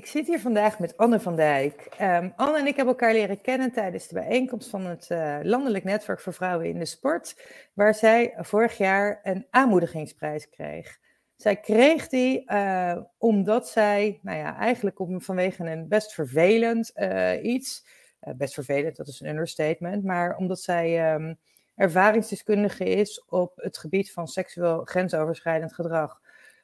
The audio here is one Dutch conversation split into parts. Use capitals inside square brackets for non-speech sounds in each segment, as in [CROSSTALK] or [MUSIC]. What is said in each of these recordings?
Ik zit hier vandaag met Anne van Dijk. Um, Anne en ik hebben elkaar leren kennen tijdens de bijeenkomst van het uh, Landelijk Netwerk voor Vrouwen in de Sport, waar zij vorig jaar een aanmoedigingsprijs kreeg. Zij kreeg die uh, omdat zij, nou ja, eigenlijk om, vanwege een best vervelend uh, iets, best vervelend, dat is een understatement, maar omdat zij um, ervaringsdeskundige is op het gebied van seksueel grensoverschrijdend gedrag.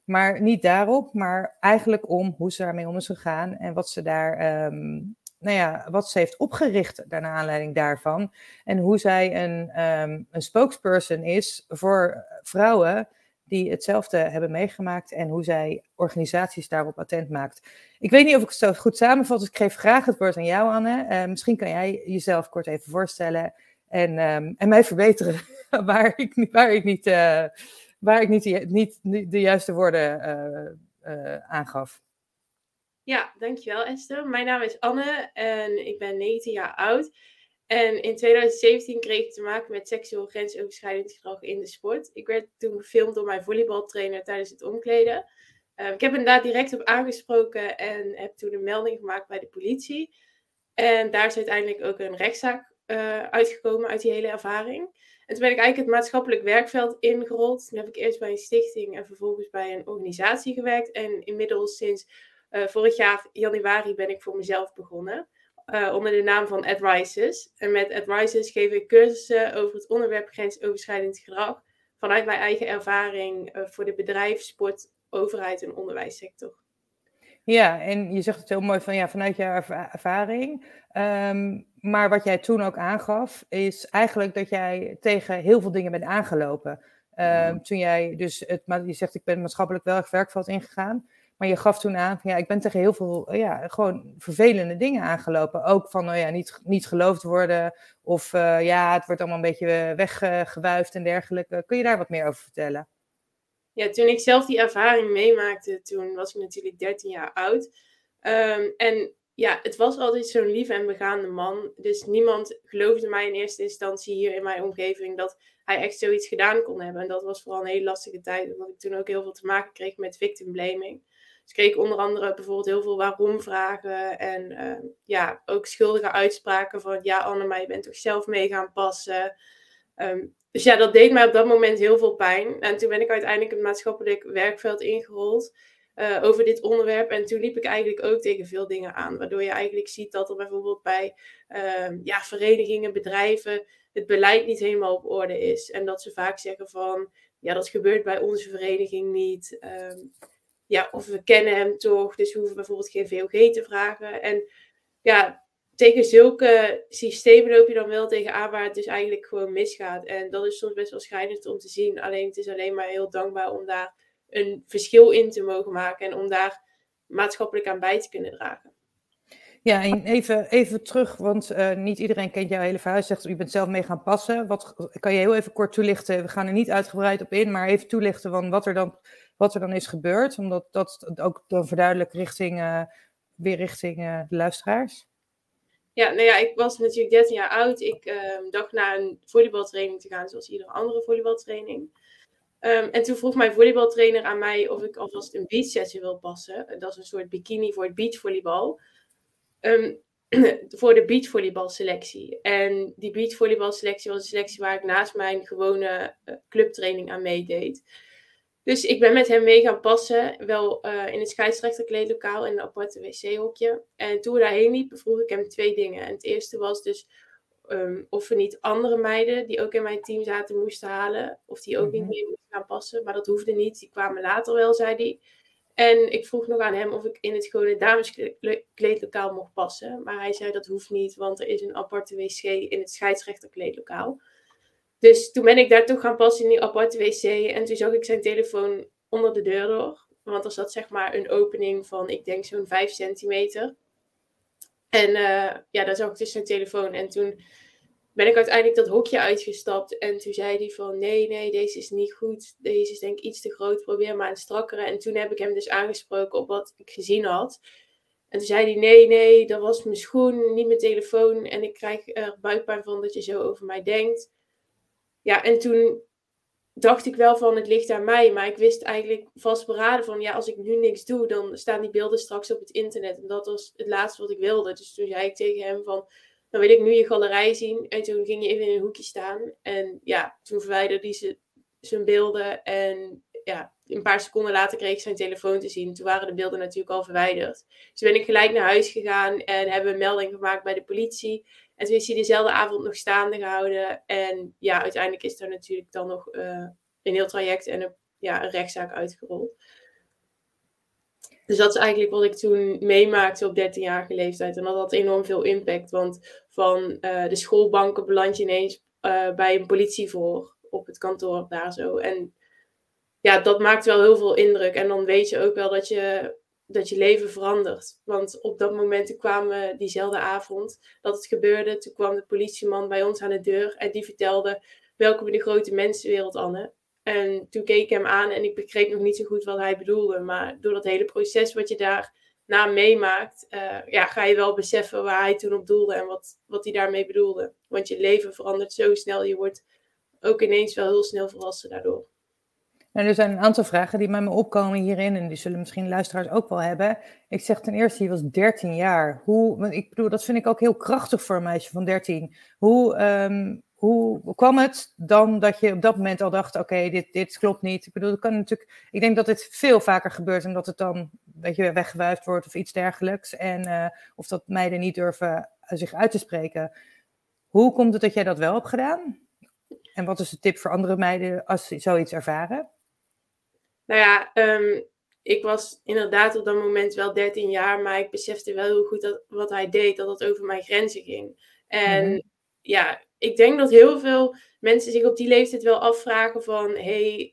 Maar niet daarop, maar eigenlijk om hoe ze daarmee om is gegaan en wat ze daar, um, nou ja, wat ze heeft opgericht naar aanleiding daarvan. En hoe zij een, um, een spokesperson is voor vrouwen die hetzelfde hebben meegemaakt en hoe zij organisaties daarop attent maakt. Ik weet niet of ik het zo goed samenvat, dus ik geef graag het woord aan jou, Anne. Uh, misschien kan jij jezelf kort even voorstellen en, um, en mij verbeteren [LAUGHS] waar ik, waar ik niet. Uh, waar ik niet de, niet, de juiste woorden uh, uh, aangaf. Ja, dankjewel Esther. Mijn naam is Anne en ik ben 19 jaar oud. En in 2017 kreeg ik te maken met seksueel grensoverschrijdend gedrag in de sport. Ik werd toen gefilmd door mijn volleybaltrainer tijdens het omkleden. Uh, ik heb inderdaad direct op aangesproken en heb toen een melding gemaakt bij de politie. En daar is uiteindelijk ook een rechtszaak uh, uitgekomen uit die hele ervaring. En toen ben ik eigenlijk het maatschappelijk werkveld ingerold. Toen heb ik eerst bij een stichting en vervolgens bij een organisatie gewerkt. En inmiddels sinds uh, vorig jaar januari ben ik voor mezelf begonnen. Uh, onder de naam van Advices. En met Advices geef ik cursussen over het onderwerp grensoverschrijdend gedrag. Vanuit mijn eigen ervaring uh, voor de bedrijf, sport, overheid en onderwijssector. Ja, en je zegt het heel mooi van ja, vanuit jouw ervaring. Um, maar wat jij toen ook aangaf, is eigenlijk dat jij tegen heel veel dingen bent aangelopen. Um, toen jij dus, het, je zegt ik ben maatschappelijk wel werkveld ingegaan. Maar je gaf toen aan van ja, ik ben tegen heel veel ja, gewoon vervelende dingen aangelopen. Ook van nou ja, niet, niet geloofd worden. Of uh, ja, het wordt allemaal een beetje weggewuifd en dergelijke. Kun je daar wat meer over vertellen? Ja, toen ik zelf die ervaring meemaakte, toen was ik natuurlijk 13 jaar oud. Um, en ja, het was altijd zo'n lieve en begaande man. Dus niemand geloofde mij in eerste instantie hier in mijn omgeving dat hij echt zoiets gedaan kon hebben. En dat was vooral een hele lastige tijd, omdat ik toen ook heel veel te maken kreeg met victim blaming. Dus ik kreeg onder andere bijvoorbeeld heel veel waarom vragen en uh, ja, ook schuldige uitspraken van ja Anne, maar je bent toch zelf mee gaan passen. Um, dus ja, dat deed mij op dat moment heel veel pijn. En toen ben ik uiteindelijk het maatschappelijk werkveld ingerold uh, over dit onderwerp. En toen liep ik eigenlijk ook tegen veel dingen aan. Waardoor je eigenlijk ziet dat er bijvoorbeeld bij uh, ja, verenigingen, bedrijven, het beleid niet helemaal op orde is. En dat ze vaak zeggen van, ja, dat gebeurt bij onze vereniging niet. Um, ja, of we kennen hem toch, dus we hoeven bijvoorbeeld geen VOG te vragen. En ja, tegen zulke systemen loop je dan wel tegenaan waar het dus eigenlijk gewoon misgaat. En dat is soms best wel schrijnend om te zien. Alleen het is alleen maar heel dankbaar om daar een verschil in te mogen maken en om daar maatschappelijk aan bij te kunnen dragen. Ja, en even, even terug, want uh, niet iedereen kent jouw hele verhaal. Je zegt, je bent zelf mee gaan passen. Wat, kan je heel even kort toelichten? We gaan er niet uitgebreid op in, maar even toelichten van wat er dan, wat er dan is gebeurd. Omdat dat ook dan verduidelijkt richting, uh, weer richting uh, de luisteraars. Ja, nou ja, ik was natuurlijk 13 jaar oud. Ik uh, dacht naar een volleybaltraining te gaan, zoals iedere andere volleybaltraining. Um, en toen vroeg mijn volleybaltrainer aan mij of ik alvast een beachsetje wil passen. Dat is een soort bikini voor het beachvolleybal. Um, [CLEARS THROAT] voor de beachvolleybalselectie. En die beachvolleybalselectie was een selectie waar ik naast mijn gewone uh, clubtraining aan meedeed. Dus ik ben met hem mee gaan passen, wel uh, in het scheidsrechterkleedlokaal in een aparte wc-hokje. En toen we daarheen liepen, vroeg ik hem twee dingen. En het eerste was dus um, of we niet andere meiden die ook in mijn team zaten moesten halen. Of die ook mm -hmm. niet meer moesten gaan passen. Maar dat hoefde niet. Die kwamen later wel, zei hij. En ik vroeg nog aan hem of ik in het gewone dameskleedlokaal mocht passen. Maar hij zei dat hoeft niet, want er is een aparte wc in het scheidsrechterkleedlokaal. Dus toen ben ik daar toch gaan passen in die aparte wc. En toen zag ik zijn telefoon onder de deur door. Want er zat zeg maar een opening van, ik denk zo'n 5 centimeter. En uh, ja, daar zag ik dus zijn telefoon. En toen ben ik uiteindelijk dat hokje uitgestapt. En toen zei hij van, nee, nee, deze is niet goed. Deze is denk ik iets te groot. Probeer maar een strakkere. En toen heb ik hem dus aangesproken op wat ik gezien had. En toen zei hij, nee, nee, dat was mijn schoen, niet mijn telefoon. En ik krijg er buikpijn van dat je zo over mij denkt. Ja, en toen dacht ik wel van het ligt aan mij. Maar ik wist eigenlijk vastberaden van ja, als ik nu niks doe, dan staan die beelden straks op het internet. En dat was het laatste wat ik wilde. Dus toen zei ik tegen hem van dan wil ik nu je galerij zien. En toen ging je even in een hoekje staan. En ja, toen verwijderde hij zijn beelden. En ja, een paar seconden later kreeg ik zijn telefoon te zien. Toen waren de beelden natuurlijk al verwijderd. Dus ben ik gelijk naar huis gegaan en hebben een melding gemaakt bij de politie. En toen is hij dezelfde avond nog staande gehouden. En ja, uiteindelijk is er natuurlijk dan nog uh, een heel traject en een, ja, een rechtszaak uitgerold. Dus dat is eigenlijk wat ik toen meemaakte op 13-jarige leeftijd. En dat had enorm veel impact. Want van uh, de schoolbanken beland je ineens uh, bij een politievoor op het kantoor daar zo. En ja, dat maakt wel heel veel indruk. En dan weet je ook wel dat je, dat je leven verandert. Want op dat moment kwamen diezelfde avond dat het gebeurde. Toen kwam de politieman bij ons aan de deur en die vertelde: Welkom in de grote mensenwereld, Anne. En toen keek ik hem aan en ik begreep nog niet zo goed wat hij bedoelde. Maar door dat hele proces wat je daarna meemaakt, uh, ja, ga je wel beseffen waar hij toen op doelde en wat, wat hij daarmee bedoelde. Want je leven verandert zo snel. Je wordt ook ineens wel heel snel volwassen daardoor. En er zijn een aantal vragen die bij me opkomen hierin, en die zullen misschien luisteraars ook wel hebben. Ik zeg ten eerste, je was 13 jaar. Hoe, ik bedoel, dat vind ik ook heel krachtig voor een meisje van 13. Hoe, um, hoe kwam het dan dat je op dat moment al dacht, oké, dit, dit klopt niet? Ik bedoel, dat kan natuurlijk, ik denk dat dit veel vaker gebeurt en dat het dan, dat je weggewuifd wordt of iets dergelijks. En uh, of dat meiden niet durven zich uit te spreken. Hoe komt het dat jij dat wel hebt gedaan? En wat is de tip voor andere meiden als ze zoiets ervaren? Nou ja, um, ik was inderdaad op dat moment wel 13 jaar, maar ik besefte wel heel goed dat wat hij deed, dat het over mijn grenzen ging. En mm-hmm. ja, ik denk dat heel veel mensen zich op die leeftijd wel afvragen van, hey,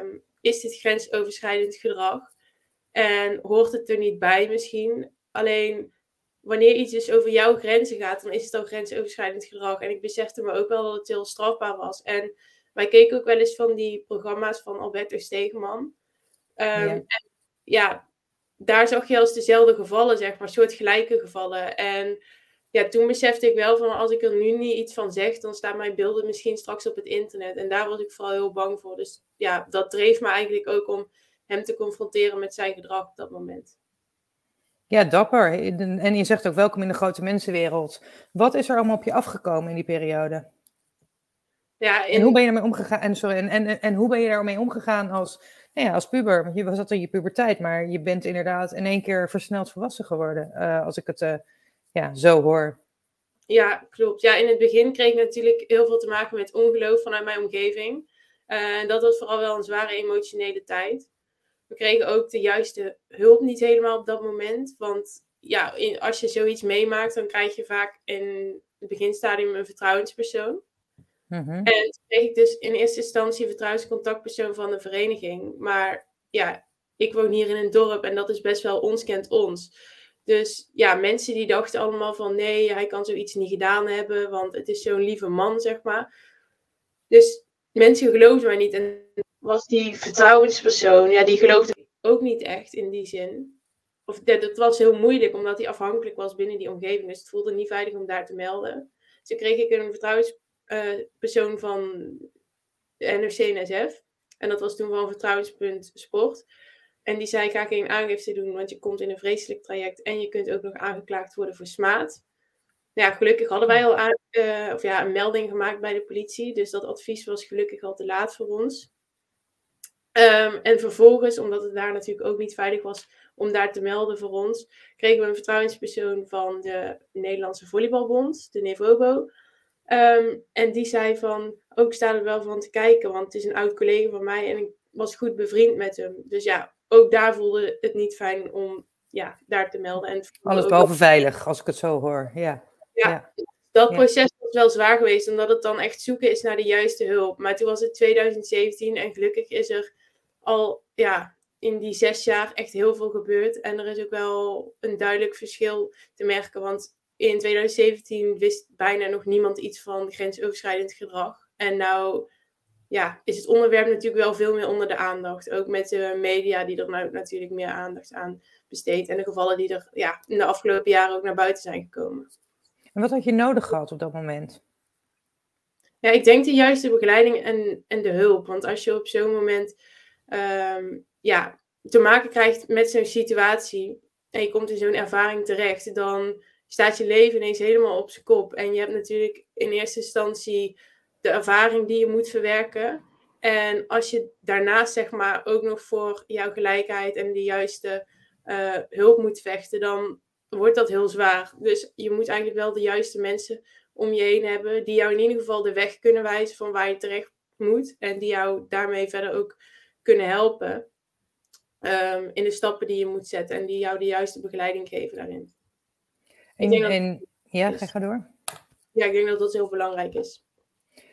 um, is dit grensoverschrijdend gedrag? En hoort het er niet bij misschien? Alleen wanneer iets dus over jouw grenzen gaat, dan is het al grensoverschrijdend gedrag. En ik besefte me ook wel dat het heel strafbaar was. En wij keken ook wel eens van die programma's van Alberto Stegeman. Um, ja. En ja, daar zag je als dezelfde gevallen, zeg maar, soortgelijke gevallen. En ja, toen besefte ik wel van als ik er nu niet iets van zeg, dan staan mijn beelden misschien straks op het internet. En daar was ik vooral heel bang voor. Dus ja, dat dreef me eigenlijk ook om hem te confronteren met zijn gedrag op dat moment. Ja, dapper. En je zegt ook welkom in de grote mensenwereld. Wat is er allemaal op je afgekomen in die periode? Ja, En hoe ben je ermee omgegaan? En, sorry, en, en, en hoe ben je daarmee omgegaan als, nou ja, als puber? Je zat in je puberteit, maar je bent inderdaad in één keer versneld volwassen geworden. Uh, als ik het uh, ja, zo hoor. Ja, klopt. Ja, in het begin kreeg ik natuurlijk heel veel te maken met ongeloof vanuit mijn omgeving. Uh, en dat was vooral wel een zware emotionele tijd. We kregen ook de juiste hulp niet helemaal op dat moment. Want ja, in, als je zoiets meemaakt, dan krijg je vaak in het beginstadium een vertrouwenspersoon. Mhm. En toen kreeg ik dus in eerste instantie vertrouwenscontactpersoon van de vereniging. Maar ja, ik woon hier in een dorp en dat is best wel ons kent ons. Dus ja, mensen die dachten allemaal van nee, hij kan zoiets niet gedaan hebben, want het is zo'n lieve man, zeg maar. Dus mensen geloofden mij niet. En was die vertrouwenspersoon, ja, die geloofde ook niet echt in die zin. Of dat, dat was heel moeilijk, omdat hij afhankelijk was binnen die omgeving. Dus het voelde niet veilig om daar te melden. Dus toen kreeg ik een vertrouwens uh, persoon van NOC-NSF. En dat was toen van Vertrouwenspunt Sport. En die zei, ga geen aangifte doen, want je komt in een vreselijk traject en je kunt ook nog aangeklaagd worden voor smaad. Nou ja, gelukkig hadden wij al aan, uh, of ja, een melding gemaakt bij de politie, dus dat advies was gelukkig al te laat voor ons. Um, en vervolgens, omdat het daar natuurlijk ook niet veilig was om daar te melden voor ons, kregen we een vertrouwenspersoon van de Nederlandse Volleybalbond, de NEVOBO. Um, en die zei van, ook sta er wel van te kijken, want het is een oud collega van mij en ik was goed bevriend met hem. Dus ja, ook daar voelde het niet fijn om ja, daar te melden. En Alles behalve veilig, als ik het zo hoor. Ja, ja, dat proces was wel zwaar geweest, omdat het dan echt zoeken is naar de juiste hulp. Maar toen was het 2017 en gelukkig is er al ja, in die zes jaar echt heel veel gebeurd. En er is ook wel een duidelijk verschil te merken, want in 2017 wist bijna nog niemand iets van grensoverschrijdend gedrag. En nou ja, is het onderwerp natuurlijk wel veel meer onder de aandacht. Ook met de media die er nou natuurlijk meer aandacht aan besteedt. En de gevallen die er ja, in de afgelopen jaren ook naar buiten zijn gekomen. En wat had je nodig gehad op dat moment? Ja, ik denk de juiste begeleiding en, en de hulp. Want als je op zo'n moment ehm, ja, te maken krijgt met zo'n situatie en je komt in zo'n ervaring terecht, dan staat je leven ineens helemaal op zijn kop. En je hebt natuurlijk in eerste instantie de ervaring die je moet verwerken. En als je daarnaast zeg maar ook nog voor jouw gelijkheid en de juiste uh, hulp moet vechten, dan wordt dat heel zwaar. Dus je moet eigenlijk wel de juiste mensen om je heen hebben, die jou in ieder geval de weg kunnen wijzen van waar je terecht moet. En die jou daarmee verder ook kunnen helpen um, in de stappen die je moet zetten. En die jou de juiste begeleiding geven daarin. En, en ja, ga door. Ja, ik denk dat dat heel belangrijk is.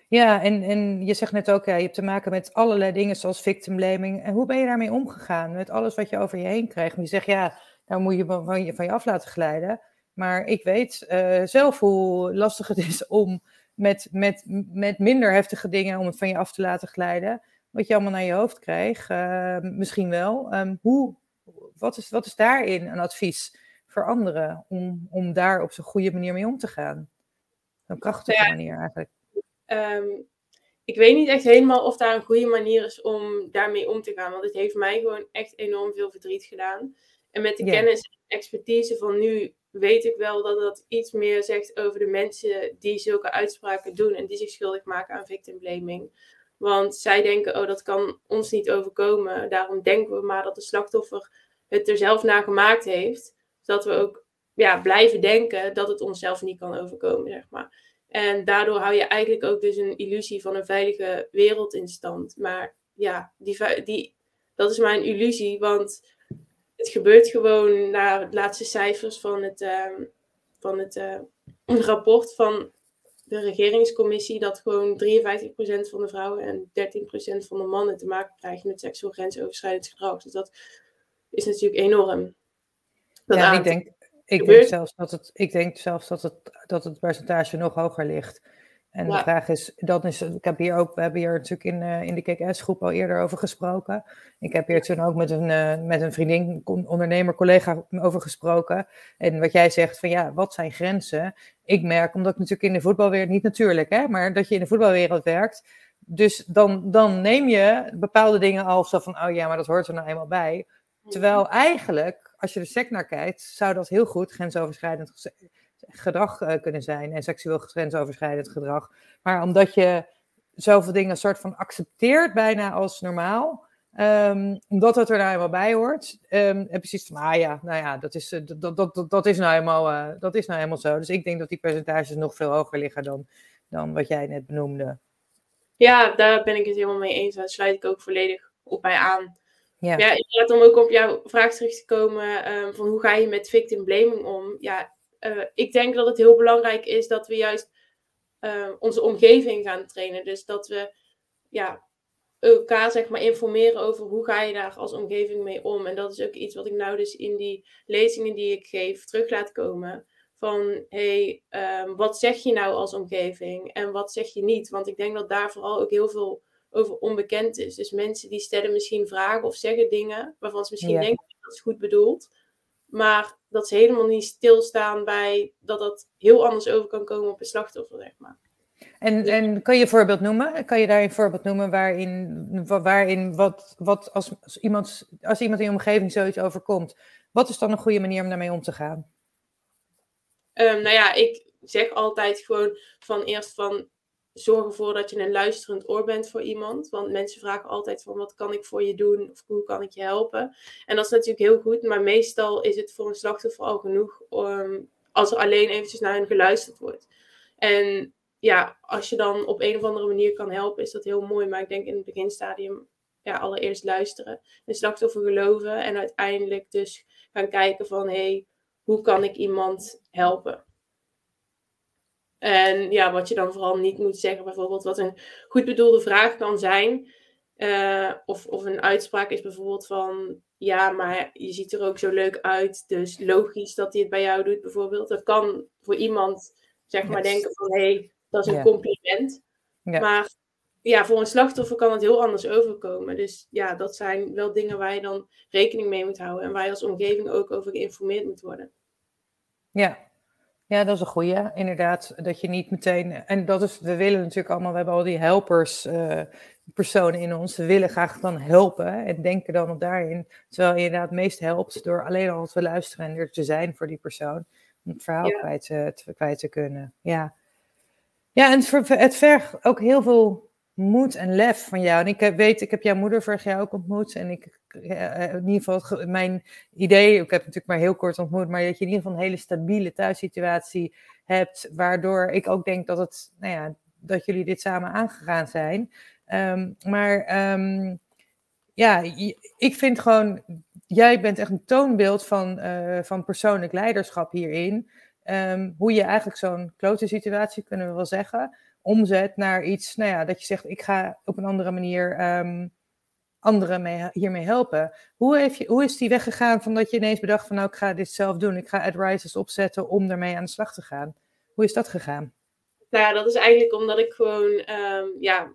Ja, en, en je zegt net ook, ja, je hebt te maken met allerlei dingen zoals victim blaming. En hoe ben je daarmee omgegaan met alles wat je over je heen krijgt? Je zegt, ja, nou moet je van je, van je af laten glijden. Maar ik weet uh, zelf hoe lastig het is om met, met, met minder heftige dingen om het van je af te laten glijden. Wat je allemaal naar je hoofd krijgt, uh, misschien wel. Um, hoe, wat, is, wat is daarin een advies voor anderen om, om daar op zo'n goede manier mee om te gaan? Een krachtige manier eigenlijk. Um, ik weet niet echt helemaal of daar een goede manier is om daarmee om te gaan. Want het heeft mij gewoon echt enorm veel verdriet gedaan. En met de kennis en expertise van nu weet ik wel dat dat iets meer zegt over de mensen die zulke uitspraken doen en die zich schuldig maken aan victim blaming. Want zij denken, oh, dat kan ons niet overkomen. Daarom denken we maar dat de slachtoffer het er zelf naar gemaakt heeft. Zodat we ook ja, blijven denken dat het onszelf niet kan overkomen, zeg maar. En daardoor hou je eigenlijk ook dus een illusie van een veilige wereld in stand. Maar ja, die, die, dat is maar een illusie, want het gebeurt gewoon naar de laatste cijfers van het, uh, van het uh, [CLEARS THROAT] rapport van de regeringscommissie dat gewoon 53% van de vrouwen en 13% van de mannen te maken krijgen met seksueel grensoverschrijdend gedrag. Dus dat is natuurlijk enorm. Ja, ik denk, ik denk zelfs dat het, ik denk zelfs dat het, dat het percentage nog hoger ligt. En de vraag is, dat is, ik heb hier ook, we hebben hier natuurlijk in, uh, in de KKS-groep al eerder over gesproken. Ik heb hier toen ook met een, uh, met een vriendin, ondernemer, collega over gesproken. En wat jij zegt van ja, wat zijn grenzen? Ik merk, omdat ik natuurlijk in de voetbalwereld, niet natuurlijk hè, maar dat je in de voetbalwereld werkt. Dus dan, dan neem je bepaalde dingen al zo van, oh ja, maar dat hoort er nou eenmaal bij. Terwijl eigenlijk, als je er sec naar kijkt, zou dat heel goed grensoverschrijdend gedrag uh, kunnen zijn en seksueel grensoverschrijdend gedrag. Maar omdat je zoveel dingen soort van accepteert bijna als normaal, um, omdat het er nou helemaal bij hoort, um, heb je van, ah ja, nou ja, dat is, uh, dat, dat, dat, is nou helemaal, uh, dat is nou helemaal zo. Dus ik denk dat die percentages nog veel hoger liggen dan, dan wat jij net benoemde. Ja, daar ben ik het helemaal mee eens. Daar sluit ik ook volledig op bij aan. Ja, ja inderdaad, om ook op jouw vraag terug te komen, um, van hoe ga je met victim blaming om? Ja, uh, ik denk dat het heel belangrijk is dat we juist uh, onze omgeving gaan trainen. Dus dat we ja, elkaar zeg maar informeren over hoe ga je daar als omgeving mee om. En dat is ook iets wat ik nou dus in die lezingen die ik geef terug laat komen. Van hey, um, wat zeg je nou als omgeving en wat zeg je niet? Want ik denk dat daar vooral ook heel veel over onbekend is. Dus mensen die stellen misschien vragen of zeggen dingen waarvan ze misschien denken dat het goed bedoeld. Maar dat ze helemaal niet stilstaan bij dat dat heel anders over kan komen op een slachtoffer, zeg maar. En, dus- en kan je een voorbeeld noemen? Kan je daar een voorbeeld noemen waarin, waarin wat, wat als, als, iemand, als iemand in je omgeving zoiets overkomt, wat is dan een goede manier om daarmee om te gaan? Um, nou ja, ik zeg altijd gewoon van eerst van zorg ervoor dat je een luisterend oor bent voor iemand. Want mensen vragen altijd van wat kan ik voor je doen of hoe kan ik je helpen. En dat is natuurlijk heel goed, maar meestal is het voor een slachtoffer al genoeg um, als er alleen eventjes naar hen geluisterd wordt. En ja, als je dan op een of andere manier kan helpen, is dat heel mooi. Maar ik denk in het beginstadium ja, allereerst luisteren. Een slachtoffer geloven en uiteindelijk dus gaan kijken van hé, hey, hoe kan ik iemand helpen? En ja, wat je dan vooral niet moet zeggen, bijvoorbeeld wat een goed bedoelde vraag kan zijn. Uh, of, of een uitspraak is bijvoorbeeld van, ja, maar je ziet er ook zo leuk uit, dus logisch dat hij het bij jou doet, bijvoorbeeld. Dat kan voor iemand, zeg maar, denken van, hé, hey, dat is een compliment. Maar ja, voor een slachtoffer kan het heel anders overkomen. Dus ja, dat zijn wel dingen waar je dan rekening mee moet houden en waar je als omgeving ook over geïnformeerd moet worden. Ja, Ja, dat is een goede. Inderdaad, dat je niet meteen. En dat is, we willen natuurlijk allemaal, we hebben al die helpers. Uh, personen in ons. We willen graag dan helpen en denken dan op daarin. Terwijl je inderdaad het meest helpt door alleen al te luisteren en er te zijn voor die persoon. Om het verhaal kwijt, te, kwijt te kunnen. Ja, ja en het, het vergt ook heel veel moed en lef van jou. En ik weet, ik heb jouw moeder vorig jaar ook ontmoet. En ik, eh, in ieder geval, mijn idee, ik heb natuurlijk maar heel kort ontmoet, maar dat je in ieder geval een hele stabiele thuissituatie hebt. Waardoor ik ook denk dat het, nou ja, dat jullie dit samen aangegaan zijn. Um, maar um, ja, ik vind gewoon, jij bent echt een toonbeeld van, uh, van persoonlijk leiderschap hierin. Um, hoe je eigenlijk zo'n klote situatie, kunnen we wel zeggen, omzet naar iets, nou ja, dat je zegt, ik ga op een andere manier um, anderen mee, hiermee helpen. Hoe, heeft je, hoe is die weggegaan van dat je ineens bedacht van, nou, ik ga dit zelf doen, ik ga advisors opzetten om ermee aan de slag te gaan? Hoe is dat gegaan? Nou ja, dat is eigenlijk omdat ik gewoon, um, ja,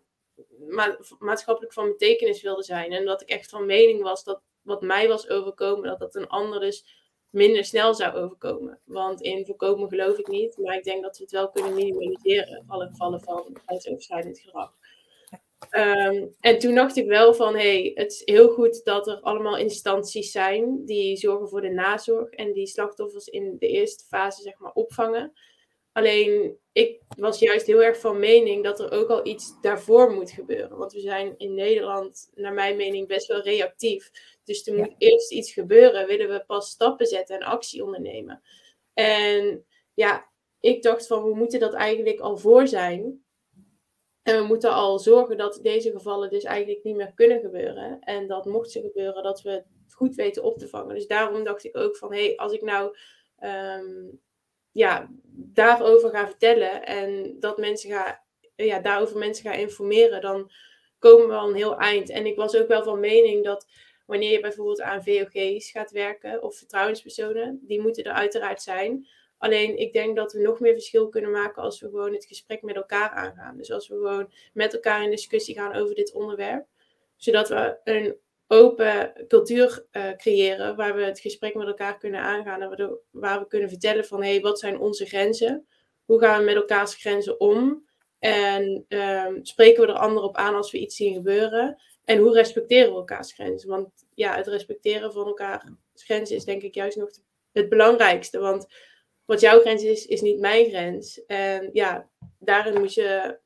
ma maatschappelijk van betekenis wilde zijn. En dat ik echt van mening was dat wat mij was overkomen, dat dat een ander dus minder snel zou overkomen. Want in voorkomen geloof ik niet, maar ik denk dat we het wel kunnen minimaliseren, alle gevallen van grensoverschrijdend gedrag. Um, en toen dacht ik wel van, hey, het is heel goed dat er allemaal instanties zijn die zorgen voor de nazorg en die slachtoffers in de eerste fase zeg maar opvangen. Alleen ik was juist heel erg van mening dat er ook al iets daarvoor moet gebeuren. Want we zijn in Nederland, naar mijn mening, best wel reactief. Dus er moet eerst iets gebeuren, willen we pas stappen zetten en actie ondernemen. En ja, ik dacht van we moeten dat eigenlijk al voor zijn. En we moeten al zorgen dat deze gevallen dus eigenlijk niet meer kunnen gebeuren. En dat mocht ze gebeuren, dat we het goed weten op te vangen. Dus daarom dacht ik ook van, hé, hey, als ik nou um, ja, daarover ga vertellen en dat mensen ga, ja, daarover mensen ga informeren, dan komen we al een heel eind. En ik was ook wel van mening dat wanneer je bijvoorbeeld aan VOG's gaat werken of vertrouwenspersonen, die moeten er uiteraard zijn. Alleen ik denk dat we nog meer verschil kunnen maken als we gewoon het gesprek met elkaar aangaan. Dus als we gewoon met elkaar in discussie gaan over dit onderwerp. Zodat we een open cultuur uh, creëren waar we het gesprek met elkaar kunnen aangaan en waar, we kunnen vertellen van hé, hey, wat zijn onze grenzen? Hoe gaan we met elkaars grenzen om? En um, spreken we er anderen op aan als we iets zien gebeuren? En hoe respecteren we elkaars grenzen? Want ja, het respecteren van elkaars grenzen is denk ik juist nog het belangrijkste. Want wat jouw grens is, is niet mijn grens. En ja, daarin moet je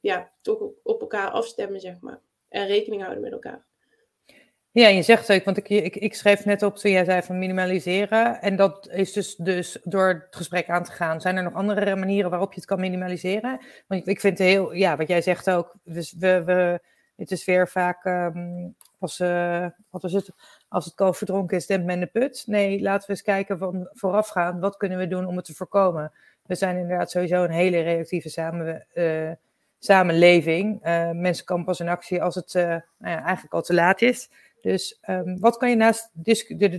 ja, toch op elkaar afstemmen, zeg maar. En rekening houden met elkaar. Ja, je zegt ook, want ik, ik, ik schreef net op toen jij zei van minimaliseren. En dat is dus, dus door het gesprek aan te gaan. Zijn er nog andere manieren waarop je het kan minimaliseren? Want ik, vind het heel, ja, wat jij zegt ook. Dus we, we, het is weer vaak, um, als, uh, wat was het, als het kalf verdronken is, dempt men de put. Nee, laten we eens kijken van voorafgaan. Wat kunnen we doen om het te voorkomen? We zijn inderdaad sowieso een hele reactieve samen, uh, samenleving. Uh, mensen komen pas in actie als het nou ja, eigenlijk al te laat is. Dus um, wat kan je naast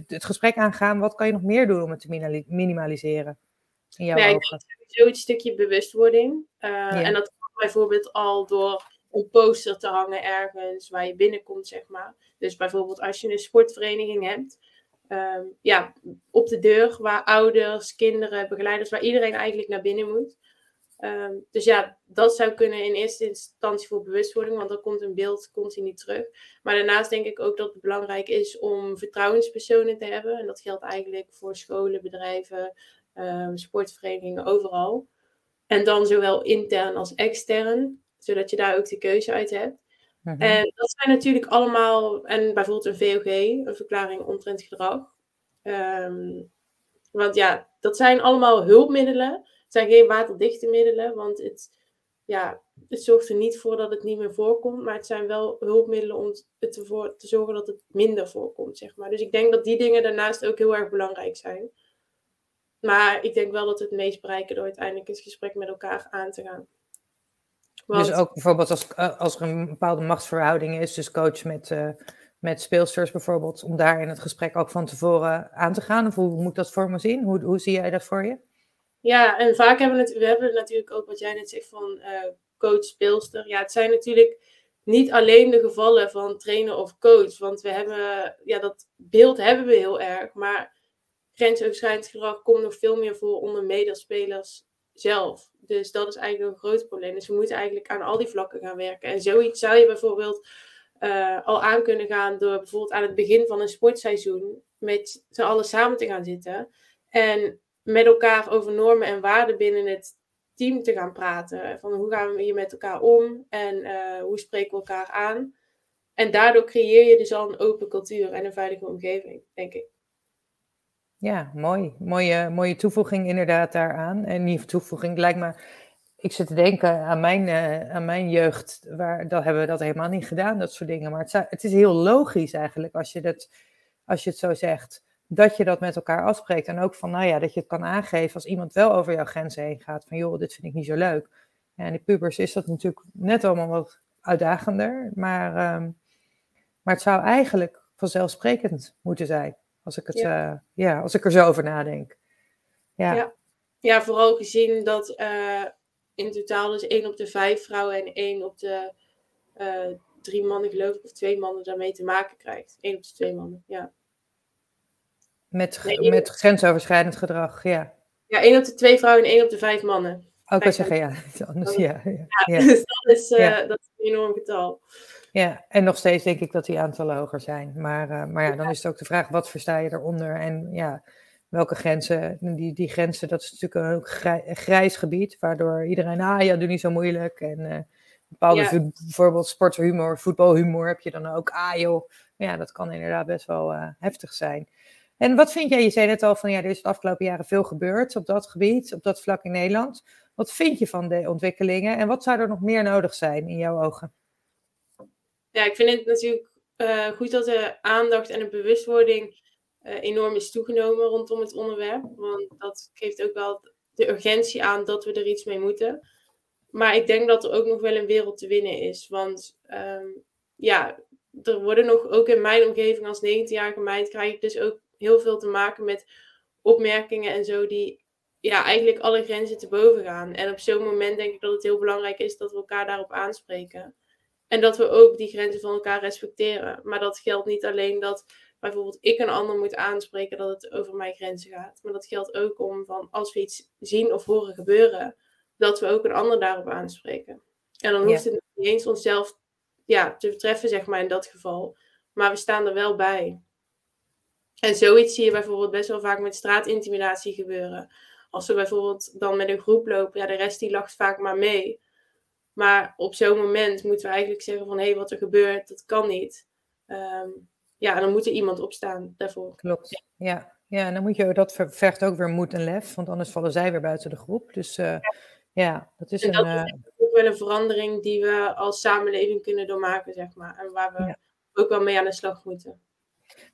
het gesprek aangaan, wat kan je nog meer doen om het te minimaliseren? In jouw ja, ogen? Sowieso het stukje bewustwording. Uh, ja. En dat kan bijvoorbeeld al door een poster te hangen ergens waar je binnenkomt, zeg maar. Dus bijvoorbeeld als je een sportvereniging hebt. Um, ja, op de deur waar ouders, kinderen, begeleiders, waar iedereen eigenlijk naar binnen moet. Um, dus ja, dat zou kunnen in eerste instantie voor bewustwording, want dan komt een beeld continu terug. Maar daarnaast denk ik ook dat het belangrijk is om vertrouwenspersonen te hebben. En dat geldt eigenlijk voor scholen, bedrijven, um, sportverenigingen, overal. En dan zowel intern als extern, zodat je daar ook de keuze uit hebt. Mhm. En dat zijn natuurlijk allemaal, en bijvoorbeeld een VOG, een verklaring omtrent gedrag. Um, want ja, dat zijn allemaal hulpmiddelen zijn geen waterdichte middelen, want het, ja, het zorgt er niet voor dat het niet meer voorkomt. Maar het zijn wel hulpmiddelen om het te zorgen dat het minder voorkomt, zeg maar. Dus ik denk dat die dingen daarnaast ook heel erg belangrijk zijn. Maar ik denk wel dat het meest bereiken door uiteindelijk het gesprek met elkaar aan te gaan. Dus ook bijvoorbeeld als, als er een bepaalde machtsverhouding is, dus coach met, uh, met speelsters bijvoorbeeld, om daar in het gesprek ook van tevoren aan te gaan? Of hoe moet dat voor me zien? Hoe, hoe zie jij dat voor je? Ja, en vaak hebben we, het, we hebben natuurlijk ook wat jij net zegt van uh, coach, speelster. Ja, het zijn natuurlijk niet alleen de gevallen van trainer of coach. Want we hebben, ja, dat beeld hebben we heel erg. Maar grensoverschrijdend gedrag komt nog veel meer voor onder medespelers zelf. Dus dat is eigenlijk een groot probleem. Dus we moeten eigenlijk aan al die vlakken gaan werken. En zoiets zou je bijvoorbeeld uh, al aan kunnen gaan door bijvoorbeeld aan het begin van een sportseizoen met z'n allen samen te gaan zitten. En met elkaar over normen en waarden binnen het team te gaan praten. Van hoe gaan we hier met elkaar om en uh, hoe spreken we elkaar aan. En daardoor creëer je dus al een open cultuur en een veilige omgeving, denk ik. Ja, mooi. Mooie, mooie toevoeging inderdaad daaraan. En niet toevoeging, lijkt me... Ik zit te denken aan mijn, uh, aan mijn jeugd, waar dat hebben we dat helemaal niet gedaan, dat soort dingen. Maar het, het is heel logisch eigenlijk als je, dat, als je het zo zegt, dat je dat met elkaar afspreekt. En ook van, nou ja, dat je het kan aangeven als iemand wel over jouw grenzen heen gaat. Van, joh, dit vind ik niet zo leuk. Ja, en die pubers is dat natuurlijk net allemaal wat uitdagender. Maar, um, maar het zou eigenlijk vanzelfsprekend moeten zijn. Als ik, het, ja. Uh, ja als ik er zo over nadenk. Ja, ja. ja vooral gezien dat uh, in totaal dus één op de vijf vrouwen en één op de uh, drie mannen, geloof ik, of twee mannen daarmee te maken krijgt. Eén op de twee mannen, ja. Met, nee, met grensoverschrijdend gedrag, ja. Ja, één op de twee vrouwen en één op de vijf mannen. Ook wel zeggen, ja. [LAUGHS] Anders, ja, ja, ja. [LAUGHS] Dus dat is, uh, dat is een enorm getal. Ja, en nog steeds denk ik dat die aantallen hoger zijn. Maar, uh, maar ja, dan is het ook de vraag, wat versta je eronder? En ja, welke grenzen? Die, die grenzen, dat is natuurlijk een grij, grijs gebied, waardoor iedereen, ah ja, doe niet zo moeilijk. En uh, bepaalde, ja. bijvoorbeeld sporthumor, voetbalhumor heb je dan ook. Ah joh, ja, dat kan inderdaad best wel heftig zijn. En wat vind jij, je zei net al van, ja, er is de afgelopen jaren veel gebeurd op dat gebied, op dat vlak in Nederland. Wat vind je van de ontwikkelingen en wat zou er nog meer nodig zijn in jouw ogen? Ja, ik vind het natuurlijk uh, goed dat de aandacht en de bewustwording uh, enorm is toegenomen rondom het onderwerp. Want dat geeft ook wel de urgentie aan dat we er iets mee moeten. Maar ik denk dat er ook nog wel een wereld te winnen is. Want um, ja, er worden nog, ook in mijn omgeving als 19-jarige meid, krijg ik dus ook heel veel te maken met opmerkingen en zo die ja, eigenlijk alle grenzen te boven gaan. En op zo'n moment denk ik dat het heel belangrijk is dat we elkaar daarop aanspreken. En dat we ook die grenzen van elkaar respecteren. Maar dat geldt niet alleen dat bijvoorbeeld ik een ander moet aanspreken dat het over mijn grenzen gaat. Maar dat geldt ook om van als we iets zien of horen gebeuren, dat we ook een ander daarop aanspreken. En dan hoeft ja. het niet eens onszelf ja, te betreffen, zeg maar in dat geval. Maar we staan er wel bij. En zoiets zie je bijvoorbeeld best wel vaak met straatintimidatie gebeuren. Als we bijvoorbeeld dan met een groep lopen, ja, de rest die lacht vaak maar mee. Maar op zo'n moment moeten we eigenlijk zeggen van, hé, hey, wat er gebeurt, dat kan niet. Um, ja, dan moet er iemand opstaan daarvoor. Klopt, ja. ja. en dan moet je, dat vergt ook weer moed en lef, want anders vallen zij weer buiten de groep. Dus uh, ja. ja. dat is en een... dat is ook wel een verandering die we als samenleving kunnen doormaken, zeg maar. En waar we ja. ook wel mee aan de slag moeten.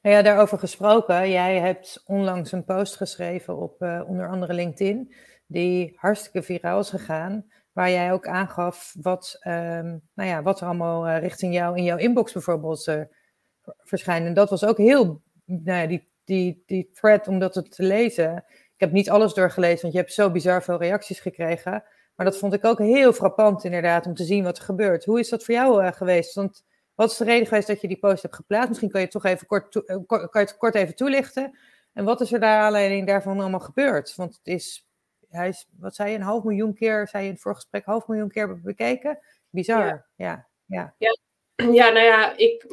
Nou ja, daarover gesproken. Jij hebt onlangs een post geschreven op uh, onder andere LinkedIn, die hartstikke viraal is gegaan. Waar jij ook aangaf wat, um, nou ja, wat er allemaal uh, richting jou in jouw inbox bijvoorbeeld uh, verschijnt. En dat was ook heel, nou ja, die, die, die thread om dat te lezen. Ik heb niet alles doorgelezen, want je hebt zo bizar veel reacties gekregen. Maar dat vond ik ook heel frappant inderdaad, om te zien wat er gebeurt. Hoe is dat voor jou geweest? Want wat is de reden geweest dat je die post hebt geplaatst? Misschien kan je het toch even kort, kan je het kort even toelichten. En wat is er daar aanleiding daarvan allemaal gebeurd? Want het is, hij is, wat zei je, een half miljoen keer, zei je in het voorgesprek, half miljoen keer bekeken? Bizar, ja. Ja, ja. ja. [CLEARS THROAT] ja nou ja, ik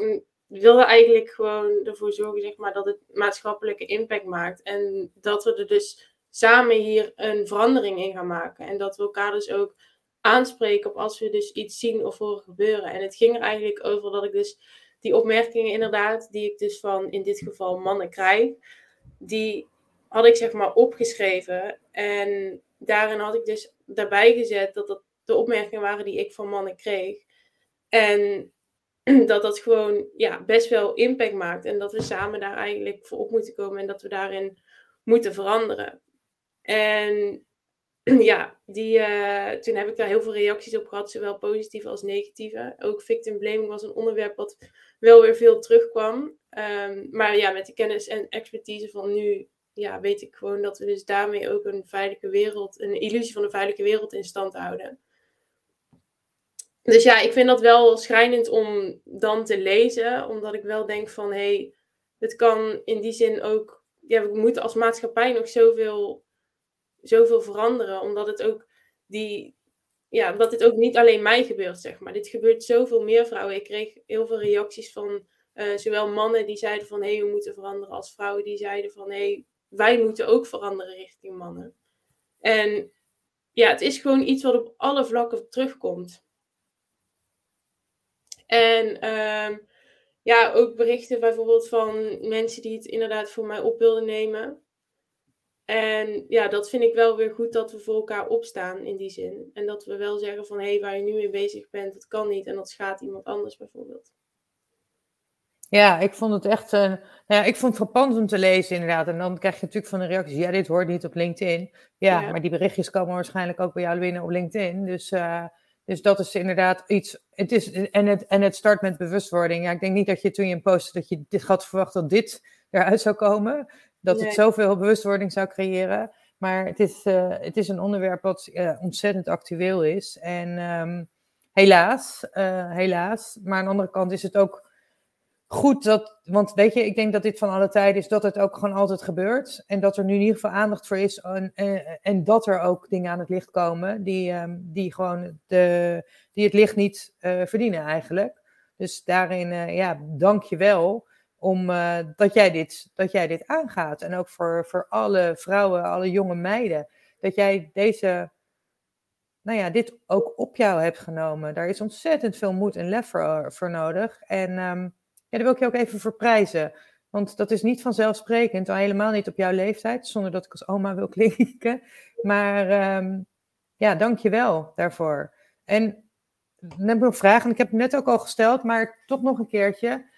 wilde eigenlijk gewoon ervoor zorgen zeg maar, dat het maatschappelijke impact maakt. En dat we er dus samen hier een verandering in gaan maken. En dat we elkaar dus ook aanspreken op als we dus iets zien of horen gebeuren. En het ging er eigenlijk over dat ik dus die opmerkingen inderdaad, die ik dus van in dit geval mannen krijg, die had ik zeg maar opgeschreven. En daarin had ik dus daarbij gezet dat dat de opmerkingen waren die ik van mannen kreeg. En [CLEARS THROAT] dat dat gewoon ja, best wel impact maakt. En dat we samen daar eigenlijk voor op moeten komen en dat we daarin moeten veranderen. En [CLEARS THROAT] ja, die, uh, toen heb ik daar heel veel reacties op gehad, zowel positieve als negatieve. Ook victim blaming was een onderwerp wat wel weer veel terugkwam. Um, maar ja, met de kennis en expertise van nu, ja, weet ik gewoon dat we dus daarmee ook een veilige wereld, een illusie van een veilige wereld in stand houden. Dus ja, ik vind dat wel schrijnend om dan te lezen, omdat ik wel denk van, hé, hey, het kan in die zin ook ja, we moeten als maatschappij nog zoveel, zoveel veranderen. Omdat het ook die, ja, dat dit ook niet alleen mij gebeurt, zeg maar. Dit gebeurt zoveel meer vrouwen. Ik kreeg heel veel reacties van uh, zowel mannen die zeiden van hé, hey, we moeten veranderen, als vrouwen die zeiden van hé, hey, wij moeten ook veranderen richting mannen. En ja, het is gewoon iets wat op alle vlakken terugkomt. En uh, ja, ook berichten bijvoorbeeld van mensen die het inderdaad voor mij op wilden nemen. En ja, dat vind ik wel weer goed dat we voor elkaar opstaan in die zin. En dat we wel zeggen van hé, hey, waar je nu mee bezig bent, dat kan niet en dat schaadt iemand anders bijvoorbeeld. Ja, ik vond het echt. Uh, nou ja, ik vond het frappant om te lezen, inderdaad. En dan krijg je natuurlijk van de reacties: ja, dit hoort niet op LinkedIn. Ja, maar die berichtjes komen waarschijnlijk ook bij jou binnen op LinkedIn. Dus, uh, dus dat is inderdaad iets. Het is, en, het, en het start met bewustwording. Ja, ik denk niet dat je toen je postte dat je dit had verwacht dat dit eruit zou komen. Dat het zoveel bewustwording zou creëren. Maar het is, uh, het is een onderwerp wat ontzettend actueel is. En um, helaas, helaas. Maar aan de andere kant is het ook goed dat, want weet je, ik denk dat dit van alle tijden is dat het ook gewoon altijd gebeurt. En dat er nu in ieder geval aandacht voor is. En, en, en dat er ook dingen aan het licht komen die, um, die gewoon de, die het licht niet verdienen eigenlijk. Dus daarin, ja, dank je wel om uh, dat, jij dit, dat jij dit aangaat. En ook voor, voor alle vrouwen, alle jonge meiden. Dat jij deze, nou ja, dit ook op jou hebt genomen. Daar is ontzettend veel moed en lef voor, voor nodig. En um, ja, daar wil ik je ook even voor prijzen. Want dat is niet vanzelfsprekend, al helemaal niet op jouw leeftijd, zonder dat ik als oma wil [LAUGHS] klinken. Maar um, ja, dank je wel daarvoor. En dan heb ik nog vragen, en ik heb het net ook al gesteld, maar toch nog een keertje.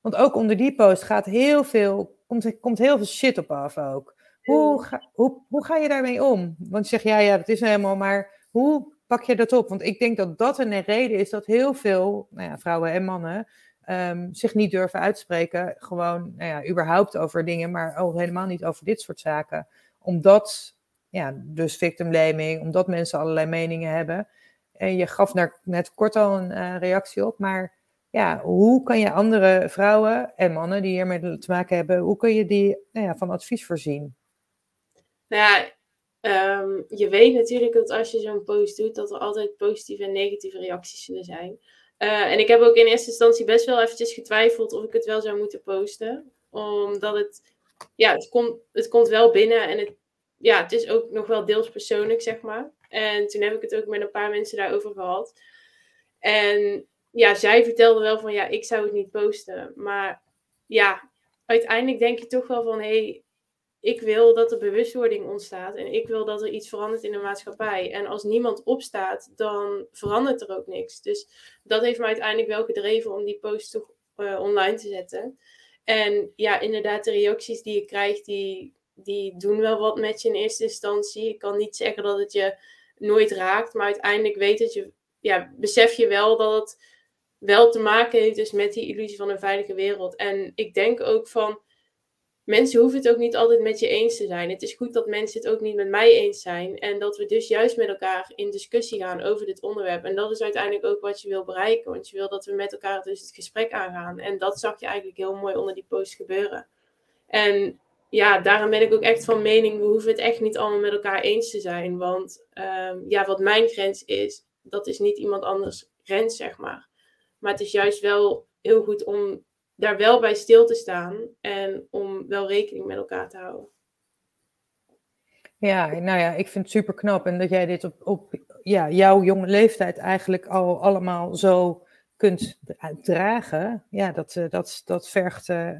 Want ook onder die post gaat heel veel, komt, komt heel veel shit op af ook. Hoe ga, hoe, hoe ga je daarmee om? Want je zegt, ja, ja, dat is helemaal, maar hoe pak je dat op? Want ik denk dat dat een reden is dat heel veel nou ja, vrouwen en mannen um, zich niet durven uitspreken. Gewoon, nou ja, überhaupt over dingen, maar ook helemaal niet over dit soort zaken. Omdat, ja, dus victim blaming, omdat mensen allerlei meningen hebben. En je gaf daar net kort al een uh, reactie op, maar ja, hoe kan je andere vrouwen en mannen die hiermee te maken hebben, hoe kun je die nou ja, van advies voorzien? Nou ja, um, je weet natuurlijk dat als je zo'n post doet, dat er altijd positieve en negatieve reacties zullen zijn. Uh, en ik heb ook in eerste instantie best wel eventjes getwijfeld of ik het wel zou moeten posten. Omdat het, ja, het komt, het komt wel binnen en het, ja, het is ook nog wel deels persoonlijk, zeg maar. En toen heb ik het ook met een paar mensen daarover gehad. En ja, zij vertelde wel van, ja, ik zou het niet posten. Maar ja, uiteindelijk denk je toch wel van, hé, hey, ik wil dat er bewustwording ontstaat en ik wil dat er iets verandert in de maatschappij. En als niemand opstaat, dan verandert er ook niks. Dus dat heeft me uiteindelijk wel gedreven om die post toch uh, online te zetten. En ja, inderdaad, de reacties die je krijgt, die, die doen wel wat met je in eerste instantie. Ik kan niet zeggen dat het je nooit raakt, maar uiteindelijk weet het je, ja, besef je wel dat het wel te maken heeft dus met die illusie van een veilige wereld. En ik denk ook van mensen hoeven het ook niet altijd met je eens te zijn. Het is goed dat mensen het ook niet met mij eens zijn. En dat we dus juist met elkaar in discussie gaan over dit onderwerp. En dat is uiteindelijk ook wat je wil bereiken. Want je wil dat we met elkaar dus het gesprek aangaan. En dat zag je eigenlijk heel mooi onder die post gebeuren. En ja, daarom ben ik ook echt van mening, we hoeven het echt niet allemaal met elkaar eens te zijn. Want um, ja, wat mijn grens is, dat is niet iemand anders grens, zeg maar. Maar het is juist wel heel goed om daar wel bij stil te staan en om wel rekening met elkaar te houden. Ja, nou ja, ik vind het super knap en dat jij dit op, op ja, jouw jonge leeftijd eigenlijk al allemaal zo kunt dragen. Ja, dat, eh, dat, dat vergt, uh,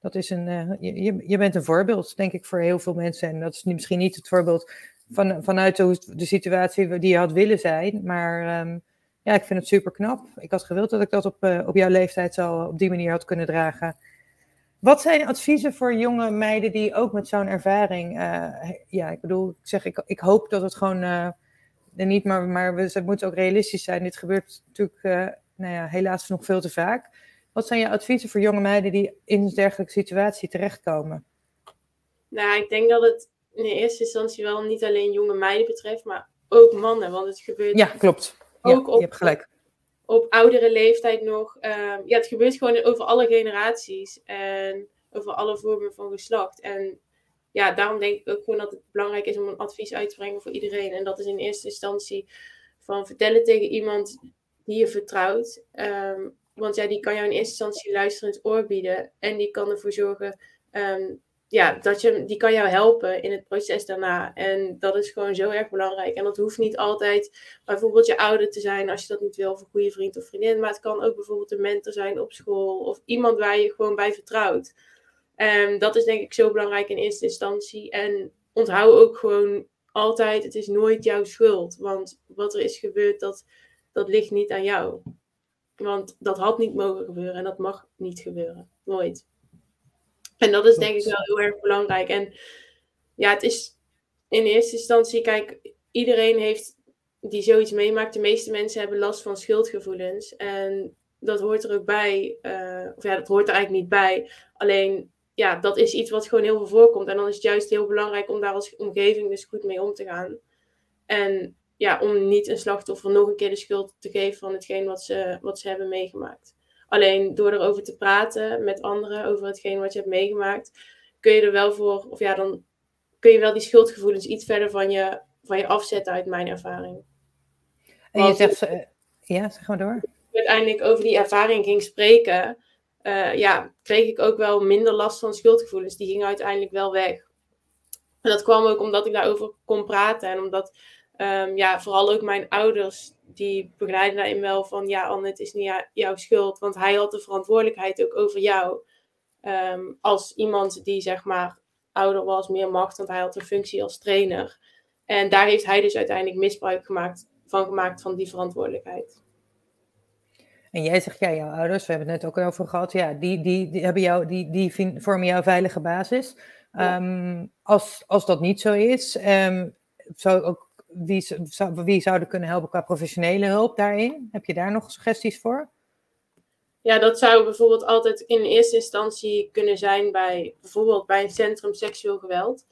dat is een, je, je bent een voorbeeld, denk ik, voor heel veel mensen. En dat is misschien niet het voorbeeld van, vanuit de, de situatie die je had willen zijn, maar um, ja, ik vind het super knap. Ik had gewild dat ik dat op, uh, op jouw leeftijd zo op die manier had kunnen dragen. Wat zijn adviezen voor jonge meiden die ook met zo'n ervaring. Uh, ja, ik bedoel, ik zeg, ik, ik hoop dat het gewoon. Uh, niet, maar, maar we, het moet ook realistisch zijn. Dit gebeurt natuurlijk, nou ja, helaas nog veel te vaak. Wat zijn je adviezen voor jonge meiden die in een dergelijke situatie terechtkomen? Nou, ik denk dat het in eerste instantie wel niet alleen jonge meiden betreft, maar ook mannen. Want het gebeurt. Ja, klopt ook op, je hebt gelijk. op oudere leeftijd nog. Um, ja, het gebeurt gewoon over alle generaties en over alle vormen van geslacht. En ja, daarom denk ik ook gewoon dat het belangrijk is om een advies uit te brengen voor iedereen. En dat is in eerste instantie van vertellen tegen iemand die je vertrouwt. Ehm, want ja, die kan jou in eerste instantie luisterend oor bieden. En die kan ervoor zorgen ehm, ja, dat je, die kan jou helpen in het proces daarna. En dat is gewoon zo erg belangrijk. En dat hoeft niet altijd bijvoorbeeld je ouder te zijn als je dat niet wil, of een goede vriend of vriendin. Maar het kan ook bijvoorbeeld een mentor zijn op school of iemand waar je gewoon bij vertrouwt. En dat is denk ik zo belangrijk in eerste instantie. En onthoud ook gewoon altijd, het is nooit jouw schuld. Want wat er is gebeurd, dat, dat ligt niet aan jou. Want dat had niet mogen gebeuren en dat mag niet gebeuren. Nooit. En dat is denk ik wel heel erg belangrijk. En ja, het is in eerste instantie, kijk, iedereen heeft die zoiets meemaakt. De meeste mensen hebben last van schuldgevoelens. En dat hoort er ook bij. Uh, of ja, dat hoort er eigenlijk niet bij. Alleen, ja, dat is iets wat gewoon heel veel voorkomt. En dan is het juist heel belangrijk om daar als omgeving dus goed mee om te gaan. En ja, om niet een slachtoffer nog een keer de schuld te geven van hetgeen wat ze, wat ze hebben meegemaakt. Alleen door erover te praten met anderen over hetgeen wat je hebt meegemaakt, kun je er wel voor, of ja, dan kun je wel die schuldgevoelens iets verder van je, van je afzetten uit mijn ervaring. En je zegt, uh, ja, zeg maar door. Uiteindelijk over die ervaring ging spreken, uh, ja, kreeg ik ook wel minder last van schuldgevoelens. Die gingen uiteindelijk wel weg. En dat kwam ook omdat ik daarover kon praten en omdat um, ja, vooral ook mijn ouders, die begeleiden daarin wel van, ja Anne, het is niet jouw schuld, want hij had de verantwoordelijkheid ook over jou. Um, als iemand die zeg maar ouder was, meer macht, want hij had een functie als trainer. En daar heeft hij dus uiteindelijk misbruik gemaakt, van gemaakt van die verantwoordelijkheid. En jij zegt, ja, jouw ouders, we hebben het net ook over gehad, ja, die, die, die, hebben jou, die, die vormen jouw veilige basis. Ja. Um, als, als dat niet zo is, um, zou ook wie, zou, wie zouden kunnen helpen qua professionele hulp daarin? Heb je daar nog suggesties voor? Ja, dat zou bijvoorbeeld altijd in eerste instantie kunnen zijn bij bijvoorbeeld bij een centrum seksueel geweld.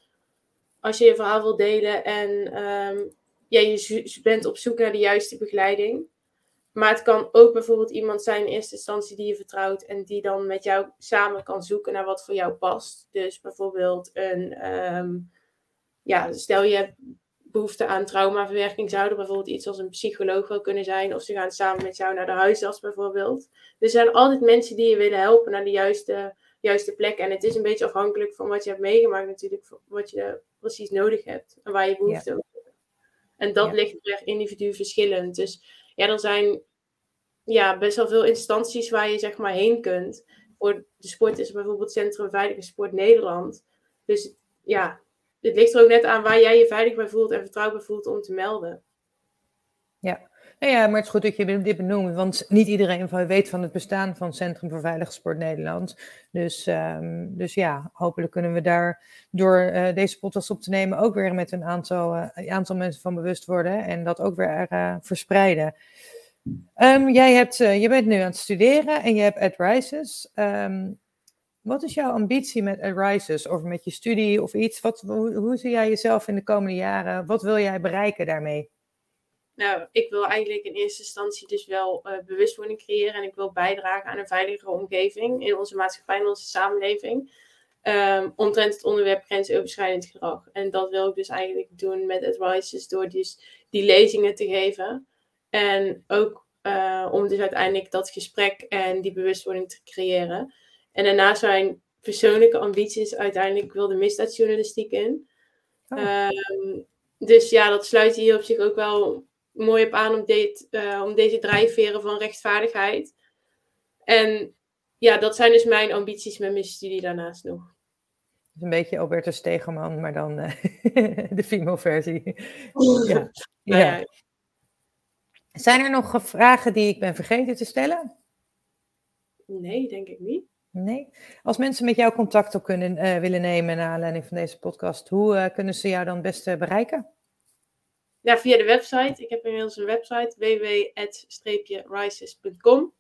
Als je je verhaal wilt delen en um, ja, je bent op zoek naar de juiste begeleiding. Maar het kan ook bijvoorbeeld iemand zijn in eerste instantie die je vertrouwt en die dan met jou samen kan zoeken naar wat voor jou past. Dus bijvoorbeeld een, um, ja, stel je behoefte aan traumaverwerking zouden bijvoorbeeld iets als een psycholoog wel kunnen zijn. Of ze gaan samen met jou naar de huisarts bijvoorbeeld. er zijn altijd mensen die je willen helpen naar de juiste, juiste plek. En het is een beetje afhankelijk van wat je hebt meegemaakt natuurlijk. Wat je precies nodig hebt. En waar je behoefte ja. op En dat ligt per individu verschillend. Dus ja, er zijn ja, best wel veel instanties waar je zeg maar heen kunt. Voor de sport is bijvoorbeeld Centrum Veilige Sport Nederland. Dus ja, het ligt er ook net aan waar jij je veilig bij voelt en vertrouwbaar voelt om te melden. Ja. Nou ja, maar het is goed dat je dit benoemt, want niet iedereen weet van het bestaan van Centrum voor Veilige Sport Nederland. Dus, um, dus ja, hopelijk kunnen we daar door uh, deze podcast op te nemen ook weer met een aantal, uh, aantal mensen van bewust worden en dat ook weer uh, verspreiden. Um, jij hebt, je bent nu aan het studeren en je hebt advices. Um, wat is jouw ambitie met Arises of met je studie of iets? Wat, hoe, zie jij jezelf in de komende jaren? Wat wil jij bereiken daarmee? Nou, ik wil eigenlijk in eerste instantie dus wel uh, bewustwording creëren en ik wil bijdragen aan een veiligere omgeving in onze maatschappij, in onze samenleving. Um, omtrent het onderwerp grensoverschrijdend gedrag. En dat wil ik dus eigenlijk doen met Advices door dus die lezingen te geven. En ook uh, om dus uiteindelijk dat gesprek en die bewustwording te creëren. En daarnaast zijn persoonlijke ambities uiteindelijk wil de misdaadjournalistiek in. Oh. Um, dus ja, dat sluit hier op zich ook wel mooi op aan om, dit, uh, om deze drijfveren van rechtvaardigheid. En ja, dat zijn dus mijn ambities met mijn studie daarnaast nog. Een beetje Albertus Stegeman, maar dan uh, [LAUGHS] de female versie. [LAUGHS] ja. ja. ja. Zijn er nog vragen die ik ben vergeten te stellen? Nee, denk ik niet. Nee. Als mensen met jou contact op kunnen, uh, willen nemen naar aanleiding van deze podcast, hoe uh, kunnen ze jou dan het beste bereiken? Ja, via de website. Ik heb inmiddels een website www.rises.com um,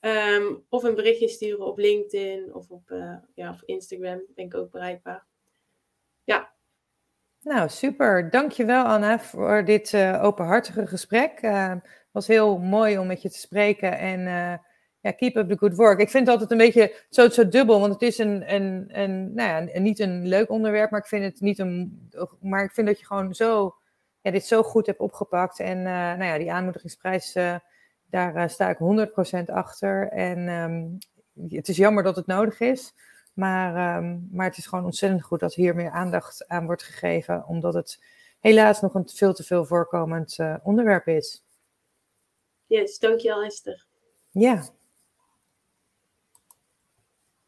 ehm, Of een berichtje sturen op LinkedIn of op, uh, ja, op Instagram. Ben ik ook bereikbaar. Ja. Nou, super. Dankjewel Anna voor dit openhartige gesprek. Het was heel mooi om met je te spreken en ja, keep up the good work. Ik vind het altijd een beetje zo, zo dubbel, want het is een, een, een, nou ja, niet een leuk onderwerp, maar ik vind het niet een, maar ik vind dat je gewoon zo, ja, dit zo goed hebt opgepakt. En nou ja, die aanmoedigingsprijs, daar sta ik 100% achter. En ehm, het is jammer dat het nodig is. Maar, ehm, maar het is gewoon ontzettend goed dat hier meer aandacht aan wordt gegeven, omdat het helaas nog een veel te veel voorkomend onderwerp is. Yes, dankjewel Esther. Ja.